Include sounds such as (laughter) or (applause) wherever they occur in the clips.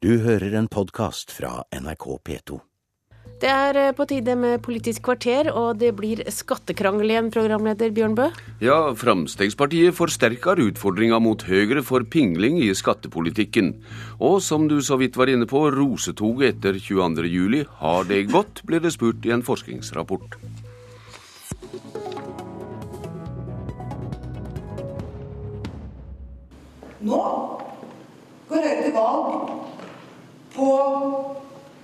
Du hører en podkast fra NRK P2. Det er eh, på tide med Politisk kvarter, og det blir skattekrangel igjen, programleder Bjørn Bø. Ja, Fremskrittspartiet forsterker utfordringa mot Høyre for pingling i skattepolitikken. Og som du så vidt var inne på, rosetoget etter 22.07. Har det gått, blir det spurt i en forskningsrapport. Nå går Høyre til valg på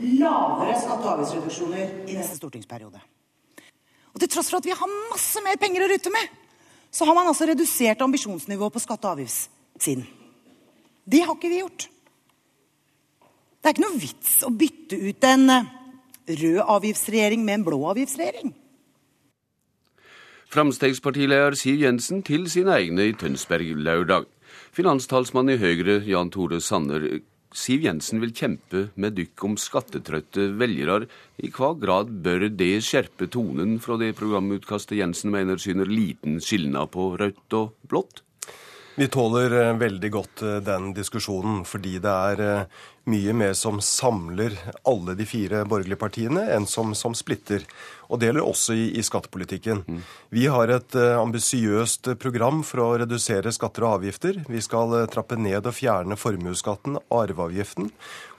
lavere skatte- og avgiftsreduksjoner i neste stortingsperiode. Og til tross for at vi har masse mer penger å rutte med, så har man altså redusert ambisjonsnivået på skatte- og avgiftssiden. Det har ikke vi gjort. Det er ikke noe vits å bytte ut en eh, rød avgiftsregjering med en blå avgiftsregjering. Fremskrittspartileder Siv Jensen til sine egne i Tønsberg lørdag. Finanstalsmann i Høyre Jan Tore Sanner, Siv Jensen vil kjempe med dykk om skattetrøtte velgere. I hva grad bør det skjerpe tonen fra det programutkastet Jensen mener syner liten skilnad på rødt og blått? Vi tåler eh, veldig godt eh, den diskusjonen, fordi det er eh, mye mer som samler alle de fire borgerlige partiene, enn som, som splitter. Og det gjelder også i, i skattepolitikken. Mm. Vi har et uh, ambisiøst program for å redusere skatter og avgifter. Vi skal uh, trappe ned og fjerne formuesskatten, arveavgiften,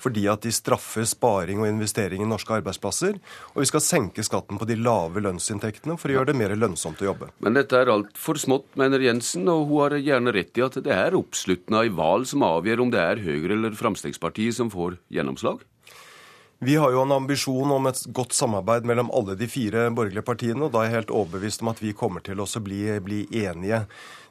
fordi at de straffer sparing og investering i norske arbeidsplasser. Og vi skal senke skatten på de lave lønnsinntektene for å gjøre det mer lønnsomt å jobbe. Men dette er altfor smått, mener Jensen, og hun har gjerne rett i at det er oppslutninga i valg som avgjør om det er Høyre eller Fremskrittspartiet som får gjennomslag? Vi har jo en ambisjon om et godt samarbeid mellom alle de fire borgerlige partiene, og da er jeg helt overbevist om at vi kommer til å bli, bli enige.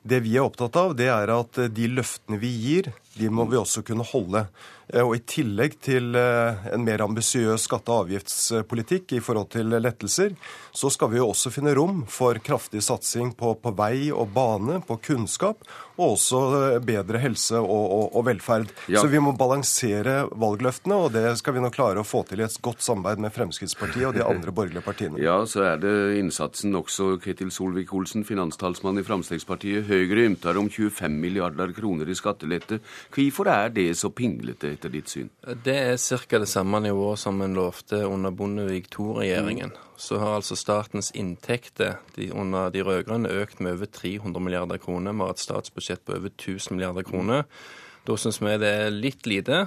Det vi er opptatt av, det er at de løftene vi gir, de må vi også kunne holde. Eh, og I tillegg til eh, en mer ambisiøs skatte- og avgiftspolitikk i forhold til lettelser, så skal vi jo også finne rom for kraftig satsing på, på vei og bane, på kunnskap, og også eh, bedre helse og, og, og velferd. Ja. Så vi må balansere valgløftene, og det skal vi nå klare å få til i et godt samarbeid med Fremskrittspartiet og de andre borgerlige partiene. (laughs) Ja, så er det innsatsen også, Ketil Solvik-Olsen, finanstalsmann i Fremskrittspartiet. Høyre ymter om 25 milliarder kroner i skattelette. Hvorfor er det så pinglete, etter ditt syn? Det er ca. det samme nivået som en lovte under Bondevik II-regjeringen. Så har altså statens inntekter de, under de rød-grønne økt med over 300 milliarder kroner. Vi har et statsbudsjett på over 1000 milliarder kroner. Da syns vi det er litt lite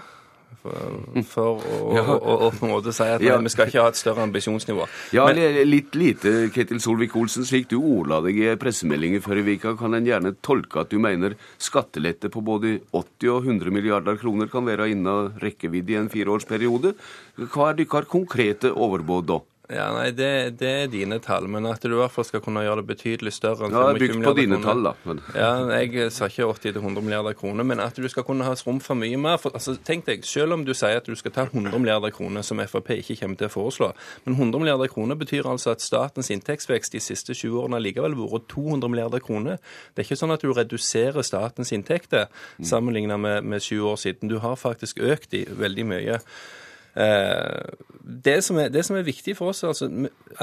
for, for å, (laughs) ja. å, å, å, på en måte si at ja. vi skal ikke ha et større ambisjonsnivå. Ja, Men, litt lite, Ketil Solvik-Olsen. Slik du ordla deg i pressemeldingen før i vika, kan en gjerne tolke at du mener skattelette på både 80 og 100 milliarder kroner kan være innen rekkevidde i en fireårsperiode. Hva er deres konkrete overbud da? Ja, nei, det, det, er dine tall, men at du i hvert fall skal kunne gjøre det betydelig større enn 25 milliarder kroner. Ja, bygd på dine tall, da. Men... Ja, Jeg sa ikke 80-100 milliarder kroner, men at du skal kunne ha rom for mye mer. For, altså, tenk deg, Selv om du sier at du skal ta 100 milliarder kroner, som Frp ikke kommer til å foreslå, men 100 milliarder kroner betyr altså at statens inntektsvekst de siste 20 årene likevel har vært 200 milliarder kroner. Det er ikke sånn at du reduserer statens inntekter sammenlignet med, med 20 år siden. Du har faktisk økt de veldig mye. Eh, det som, er, det som er viktig for oss altså,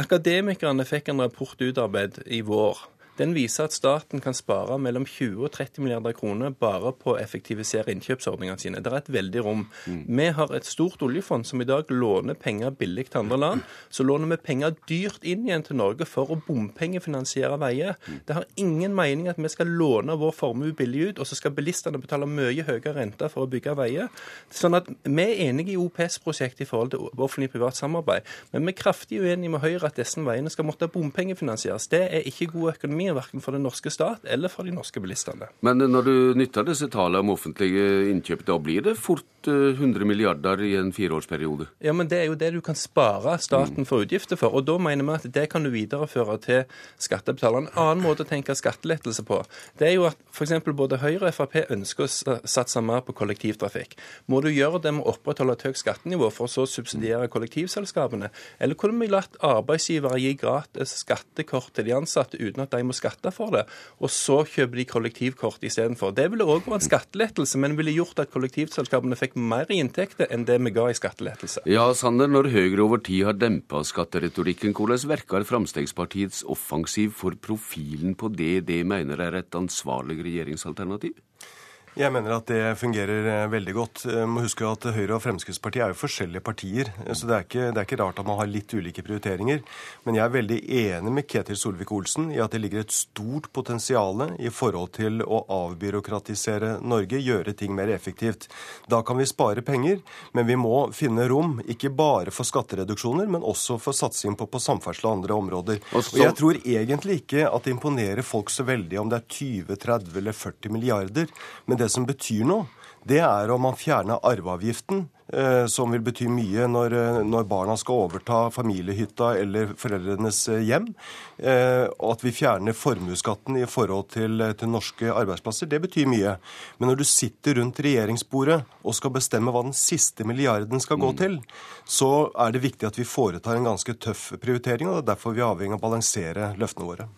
Akademikerne fikk en rapport utarbeidet i vår den viser at staten kan spare mellom 20 og 30 milliarder kroner bare på å effektivisere innkjøpsordningene sine. Det er et veldig rom. Mm. Vi har et stort oljefond som i dag låner penger billig til andre land. Så låner vi penger dyrt inn igjen til Norge for å bompengefinansiere veier. Mm. Det har ingen mening at vi skal låne vår formue billig ut, og så skal bilistene betale mye høyere renter for å bygge veier. Sånn at Vi er enige i OPS-prosjektet i forhold til offentlig-privat samarbeid, men vi er kraftig uenige med Høyre at disse veiene skal måtte bompengefinansieres. Det er ikke god økonomi penger verken for den norske stat eller for de norske bilistene. Men når du nytter disse tallene om offentlige innkjøp, da blir det fort 100 eh, milliarder i en fireårsperiode? Ja, men det er jo det du kan spare staten for utgifter for. Og da mener vi at det kan du videreføre til skattebetalerne. En annen måte å tenke skattelettelse på, det er jo at f.eks. både Høyre og Frp ønsker å satse mer på kollektivtrafikk. Må du gjøre det med å opprettholde et høyt skattenivå for så å subsidiere kollektivselskapene? Eller kunne vi latt arbeidsgivere gi gratis skattekort til de ansatte uten at de må skatte for det, og så kjøper de kollektivkort istedenfor. Det ville òg vært en skattelettelse, men ville gjort at kollektivselskapene fikk mer i inntekter enn det vi ga i skattelettelse. Ja, Sander, når Høyre over tid har dempa skatteretorikken, hvordan verker Fremskrittspartiets offensiv for profilen på det de mener er et ansvarlig regjeringsalternativ? Jeg mener at det fungerer eh, veldig godt. Jeg må huske at Høyre og Fremskrittspartiet er jo forskjellige partier. Eh, så det er, ikke, det er ikke rart at man har litt ulike prioriteringer. Men jeg er veldig enig med Ketil Solvik-Olsen i at det ligger et stort potensial i forhold til å avbyråkratisere Norge, gjøre ting mer effektivt. Da kan vi spare penger, men vi må finne rom, ikke bare for skattereduksjoner, men også for satsing på, på samferdsel og andre områder. Og jeg tror egentlig ikke at det imponerer folk så veldig om det er 20, 30 eller 40 milliarder. men det det som betyr noe, det er om man fjerner arveavgiften, eh, som vil bety mye når, eh, når, barna skal overta familiehytta eller foreldrenes eh, hjem. Og at vi fjerner formuesskatten i forhold til, til, norske arbeidsplasser, det betyr mye. Men når du sitter rundt regjeringsbordet og skal bestemme hva den siste milliarden skal gå mm. til, så er det viktig at vi foretar en ganske tøff prioritering, og det er derfor vi er avhengig av å balansere løftene våre.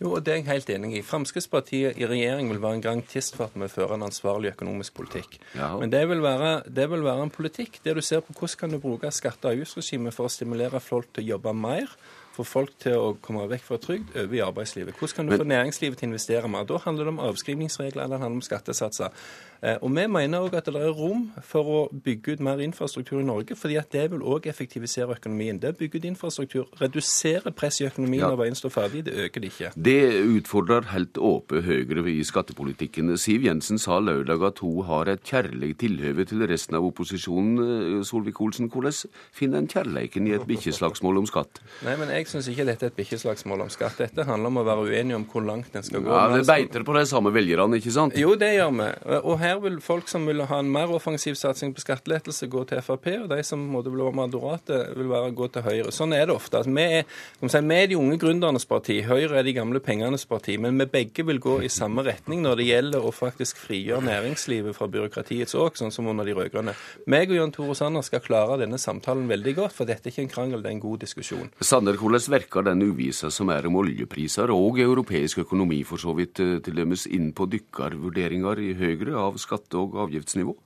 Jo, og Det er jeg helt enig i. Fremskrittspartiet i regjering vil være en garantist for at vi fører en ansvarlig økonomisk politikk. Ja. Men det vil, være, det vil, være, en politikk der du ser på hvordan kan du bruke skatte- og avgiftsregimet for å stimulere folk til å jobbe mer få folk til å komme vekk fra trygd over i arbeidslivet. Hvordan kan du få næringslivet til å investere mer? Da handler det om avskrivningsregler eller det handler om skattesatser. Eh, og Vi mener òg at det er rom for å bygge ut mer infrastruktur i Norge, fordi at det vil òg effektivisere økonomien. Det å bygge ut infrastruktur reduserer press i økonomien ja. når veien står ferdig, det øker det ikke. Det utfordrer helt åpent Høyre i skattepolitikken. Siv Jensen sa lørdag at hun har et kjærlig tilhøve til resten av opposisjonen. Eh, Solvik-Olsen, hvordan finner en kjærleiken i et bikkjeslagsmål om skatt? Nei, men Jeg syns ikke dette er et bikkjeslagsmål om skatt. Dette handler om å være uenig om hvor langt en skal gå. Ja, Det beiter på de samme velgerne, ikke sant? Jo, det gjør vi. Og her her vil folk som vil ha en mer offensiv satsing på skattelettelse, gå til Frp, og de som måtte bli moderate, vil være gå til Høyre. Sånn er det ofte. Altså, vi, er, si, vi, er, de unge gründernes parti, Høyre er de gamle pengenes parti. Men vi begge vil gå i samme retning når det gjelder å faktisk frigjøre næringslivet fra byråkratiets åk, sånn som under de rød-grønne. Meg og Jan Tore Sanner skal klare denne samtalen veldig godt, for dette er ikke en krangel, det er en god diskusjon. Sanner, hvordan virker den uvisa som er om oljepriser og europeisk økonomi for så vidt, eh, til dømes inn på dykkervurderinger i Høyre av skatte- og avgiftsnivå?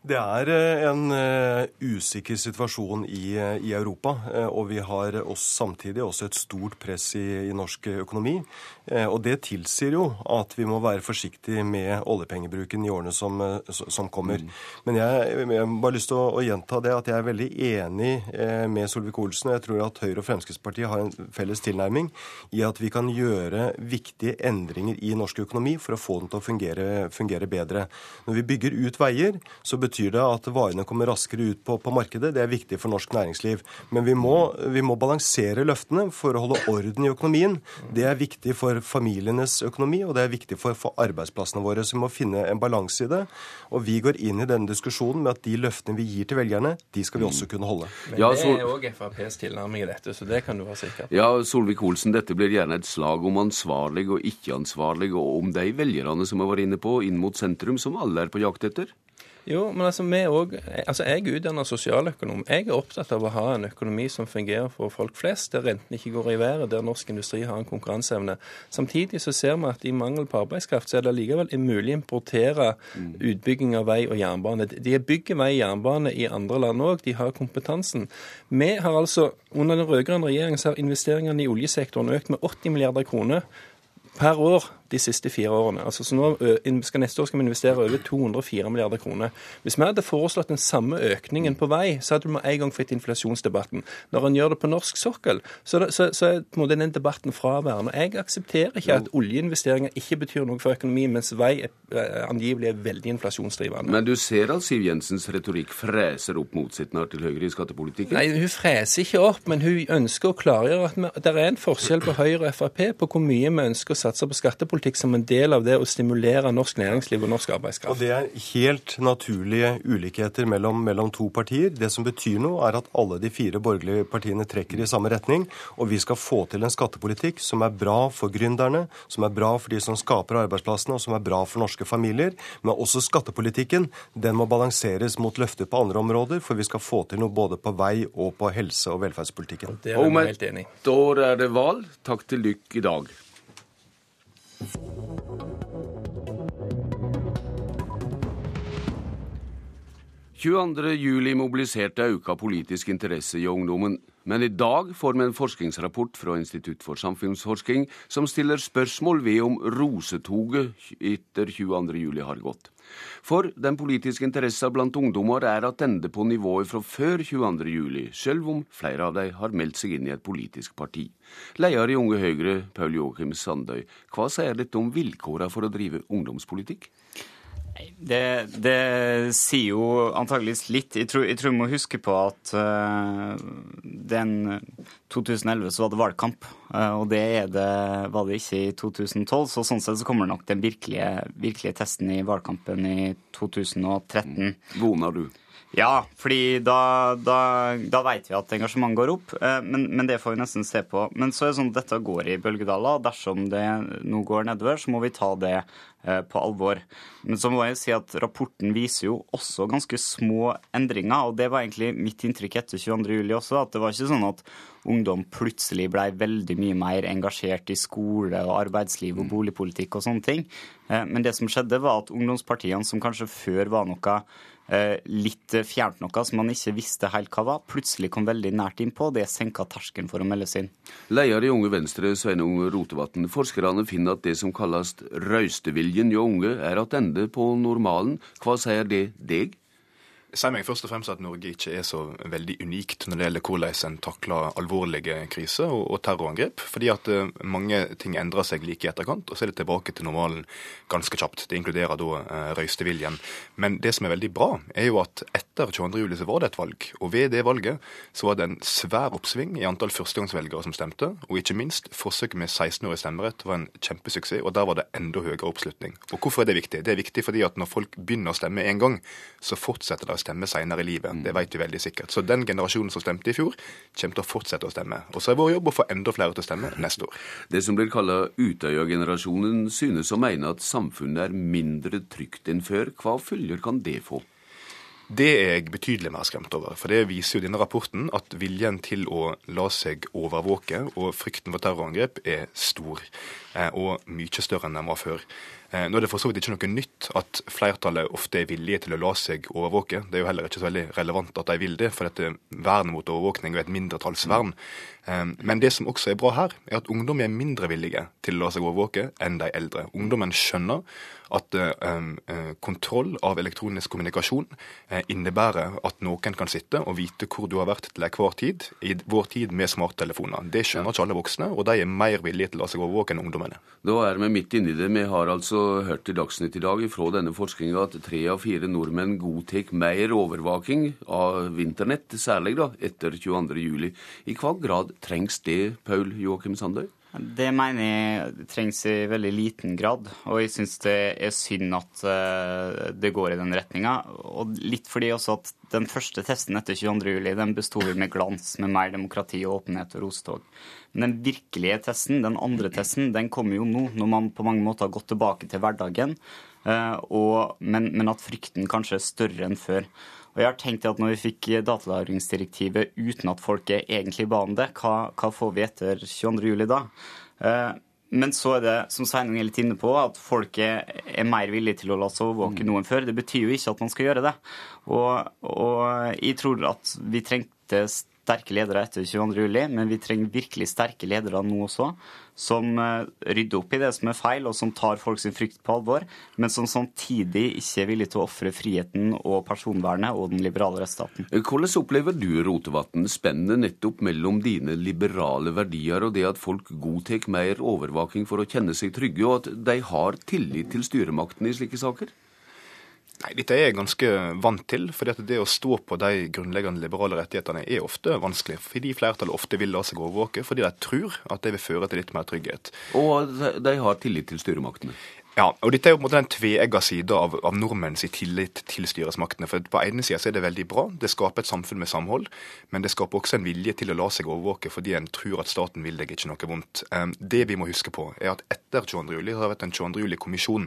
Det er eh, en uh, usikker situasjon i, uh, i Europa, og vi har også, samtidig også et stort press i, i norsk økonomi. Og det tilsier jo at vi må være forsiktige med oljepengebruken i årene som, som kommer. Mm. Men jeg, jeg, har bare lyst til å, å, gjenta det at jeg er veldig enig med Solvik-Olsen. og Jeg tror at Høyre og Fremskrittspartiet har en felles tilnærming i at vi kan gjøre viktige endringer i norsk økonomi for å få den til å fungere, fungere bedre. Når vi bygger ut veier, så betyr betyr det at varene kommer raskere ut på, på markedet. Det er viktig for norsk næringsliv. Men vi må, vi må, balansere løftene for å holde orden i økonomien. Det er viktig for familienes økonomi, og det er viktig for, for arbeidsplassene våre. Så vi må finne en balanse i det. Og vi går inn i denne diskusjonen med at de løftene vi gir til velgerne, de skal vi også kunne holde. Men det er òg FrPs tilnærming i dette, så det kan du være sikker på. Ja, Solvik-Olsen, dette blir gjerne et slag om ansvarlig og ikke-ansvarlig, og om de velgerne som har vært inne på, inn mot sentrum, som alle er på jakt etter? Jo, men altså, vi også, altså Jeg er utdannet sosialøkonom. Jeg er opptatt av å ha en økonomi som fungerer for folk flest, der rentene ikke går i været, der norsk industri har en konkurranseevne. Samtidig så ser vi at i mangel på arbeidskraft så er det likevel mulig å importere utbygging av vei og jernbane. De bygger vei og jernbane i andre land òg, de har kompetansen. Vi har altså, Under den rød-grønne regjeringen så har investeringene i oljesektoren økt med 80 milliarder kroner per år de siste fire årene. Altså, så nå skal Neste år skal vi investere over 204 milliarder kroner. Hvis vi hadde foreslått den samme økningen på vei, så hadde vi med en gang fått inflasjonsdebatten. Når en gjør det på norsk sokkel, så, så, så er den debatten fraværende. Jeg aksepterer ikke at oljeinvesteringer ikke betyr noe for økonomien, mens vei er, angivelig er veldig inflasjonsdrivende. Men du ser at Siv Jensens retorikk freser opp motsittene til Høyre i skattepolitikken? Nei, hun freser ikke opp, men hun ønsker å klargjøre at det er en forskjell på Høyre og Frp på hvor mye vi ønsker å satse på skattepolitikk politikk som en del av det å stimulere norsk næringsliv og norsk arbeidskraft. Og Det er helt naturlige ulikheter mellom, mellom, to partier. Det som betyr noe, er at alle de fire borgerlige partiene trekker i samme retning. Og vi skal få til en skattepolitikk som er bra for gründerne, som er bra for de som skaper arbeidsplassene, og som er bra for norske familier. Men også skattepolitikken den må balanseres mot løfter på andre områder, for vi skal få til noe både på vei og på helse- og velferdspolitikken. Det er vi helt enig i. Da er det valg. Takk til dere i dag. 22.07 mobiliserte auka politisk interesse i ungdommen. Men i dag får vi en forskningsrapport fra Institutt for samfunnsforsking som stiller spørsmål ved om rosetoget etter 22.07 har gått. For den politiske interessen blant ungdommer er attende på nivået fra før 22.07, selv om flere av dem har meldt seg inn i et politisk parti. Leder i Unge Høyre, Paul Joachim Sandøy, hva sier dette om vilkårene for å drive ungdomspolitikk? Det, det, sier jo antageligvis litt. Jeg tror, jeg tror vi må huske på at uh, den 2011 så var det valgkamp, uh, og det, det, var det ikke i 2012. Så sånn sett så kommer nok den virkelige, virkelige testen i valgkampen i 2013. Voner du? Ja, fordi da, da, da veit vi at engasjementet går opp, eh, men, men, det får vi nesten se på. Men så er det sånn at dette går i bølgedaler. Dersom det nå går nedover, så må vi ta det eh, på alvor. Men så må jeg si at rapporten viser jo også ganske små endringer, og det var egentlig mitt inntrykk etter 22.07 også, at det var ikke sånn at ungdom plutselig blei veldig mye mer engasjert i skole og arbeidsliv og boligpolitikk og sånne ting. Eh, men det som skjedde, var at ungdomspartiene, som kanskje før var noe litt fjernt noe som man ikke visste helt hva var, plutselig kom veldig nært innpå. Det senka terskelen for å melde seg inn. Leder i Unge Venstre, Sveinung Rotevatn. Forskerne finner at det som kalles røysteviljen hjå unge, er attende på normalen. Hva sier det deg? Sier meg først og fremst at Norge ikke er så veldig unikt når det gjelder hvordan en takler alvorlige kriser og, og, terrorangrep. Fordi at uh, mange ting endrer seg like i etterkant, og så er det tilbake til normalen ganske kjapt. Det inkluderer da uh, røysteviljen. Men det som er veldig bra, er jo at etter 22.07 så var det et valg. Og ved det valget så var det en svær oppsving i antall førstegangsvelgere som stemte. Og ikke minst forsøket med 16-årig stemmerett var en kjempesuksess, og der var det enda høyere oppslutning. Og hvorfor er det viktig? Det er viktig fordi at når folk begynner å stemme én gang, så fortsetter det stemme senere i livet. Det vet vi veldig sikkert. Så den generasjonen som stemte i fjor, kommer til å fortsette å stemme. Og så er vår jobb å få enda flere til å stemme neste år. Det som blir kalla Utøya-generasjonen, synes å mene at samfunnet er mindre trygt enn før. Hva følger kan det få? Det er jeg betydelig mer skremt over. For det viser jo denne rapporten at viljen til å la seg overvåke og frykten for terrorangrep er stor. Eh, og mye større enn den var før. Eh, nå er det for så vidt ikke noe nytt at flertallet ofte er villige til å la seg overvåke. Det er jo heller ikke så veldig relevant at de vil det, for dette vernet mot overvåkning er et mindretallsvern. Eh, men det som også er bra her, er at ungdom er mindre villige til å la seg overvåke enn de eldre. Ungdommen skjønner at um, kontroll av elektronisk kommunikasjon innebærer at noen kan sitte og vite hvor du har vært til enhver tid, i vår tid med smarttelefoner. Det skjønner ikke alle voksne, og de er mer villige til å la seg overvåke enn ungdommene. Da er vi midt inni det. Vi har altså hørt i Dagsnytt i dag fra denne forskninga at tre av fire nordmenn godtar mer overvåking av internett, særlig da, etter 22.07. I hva grad trengs det, Paul Joakim Sandøy? Det mener jeg trengs i veldig liten grad, og jeg syns det er synd at uh, det går i den retninga. Og litt fordi også at den første testen etter 22.07 den besto med glans, med mer demokrati og åpenhet og rostog. Men den virkelige testen, den andre testen, den kommer jo nå, når man på mange måter har gått tilbake til hverdagen, uh, og, men, men at frykten kanskje er større enn før. Og jeg har tenkt at når vi fikk datalagringsdirektivet uten at folk egentlig ba om det, hva, hva får vi etter 22.07 da? Eh, men så er det, som Sveinung er litt inne på, at folket er mer villige til å la seg overvåke noe enn før. Det betyr jo ikke at man skal gjøre det. Og, og jeg tror at vi trengte sterke ledere etter 22.07, men vi trenger virkelig sterke ledere nå også, som eh, rydder opp i det som er feil, og som tar folks frykt på alvor, men som samtidig ikke er villig til å ofre friheten og personvernet og den liberale rettsstaten. Hvordan opplever du, Rotevatn, spennet nettopp mellom dine liberale verdier og det at folk godtar mer overvåking for å kjenne seg trygge, og at de har tillit til styremakten i slike saker? Nei, Dette er jeg ganske vant til. for det å stå på de grunnleggende liberale rettighetene er ofte vanskelig. Fordi flertallet ofte vil la seg overvåke, fordi de tror at det vil føre til litt mer trygghet. Og de har tillit til styremaktene? Ja, og dette er jo på en måte den tveegga sida av, av nordmenns tillit til styresmaktene. For på ene sida er det veldig bra, det skaper et samfunn med samhold. Men det skaper også en vilje til å la seg overvåke fordi en tror at staten vil deg ikke noe vondt. Det vi må huske på, er at etter 22. juli har det vært en 22. juli-kommisjon.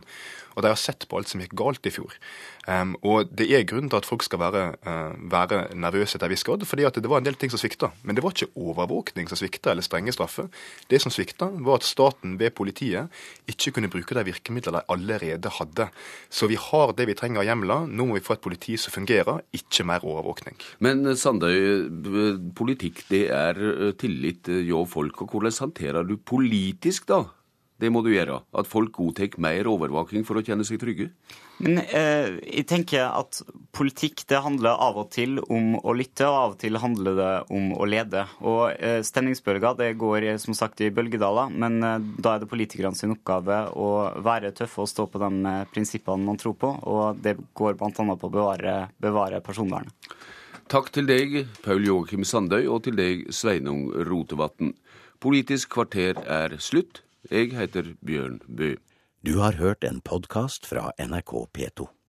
Og de har sett på alt som gikk galt i fjor. Um, og det er grunn til at folk skal være, uh, være nervøse til en viss grad, fordi at det var en del ting som svikta. Men det var ikke overvåkning som svikta, eller strenge straffer. Det som svikta, var at staten ved politiet ikke kunne bruke de virkemidlene de allerede hadde. Så vi har det vi trenger av hjemler. Nå må vi få et politi som fungerer, ikke mer overvåkning. Men eh, Sandøy, politikk det er eh, tillit hjå folk. Og hvordan håndterer du politisk da Det må du gjøre. At folk godtar mer overvåking for å kjenne seg trygge. Men eh, jeg tenker at politikk det handler av og til om å lytte, og av og til handler det om å lede. Og eh, stemningsbølger det går eh, som sagt i bølgedaler, men eh, da er det politikerne sin oppgave å være tøffe og stå på de eh, prinsippene man tror på, og det går bl.a. på å bevare, bevare personvernet. Takk til deg, Paul Joakim Sandøy, og til deg, Sveinung Rotevatn. Politisk kvarter er slutt. Jeg heter Bjørn Bø. Du har hørt en podkast fra NRK P2.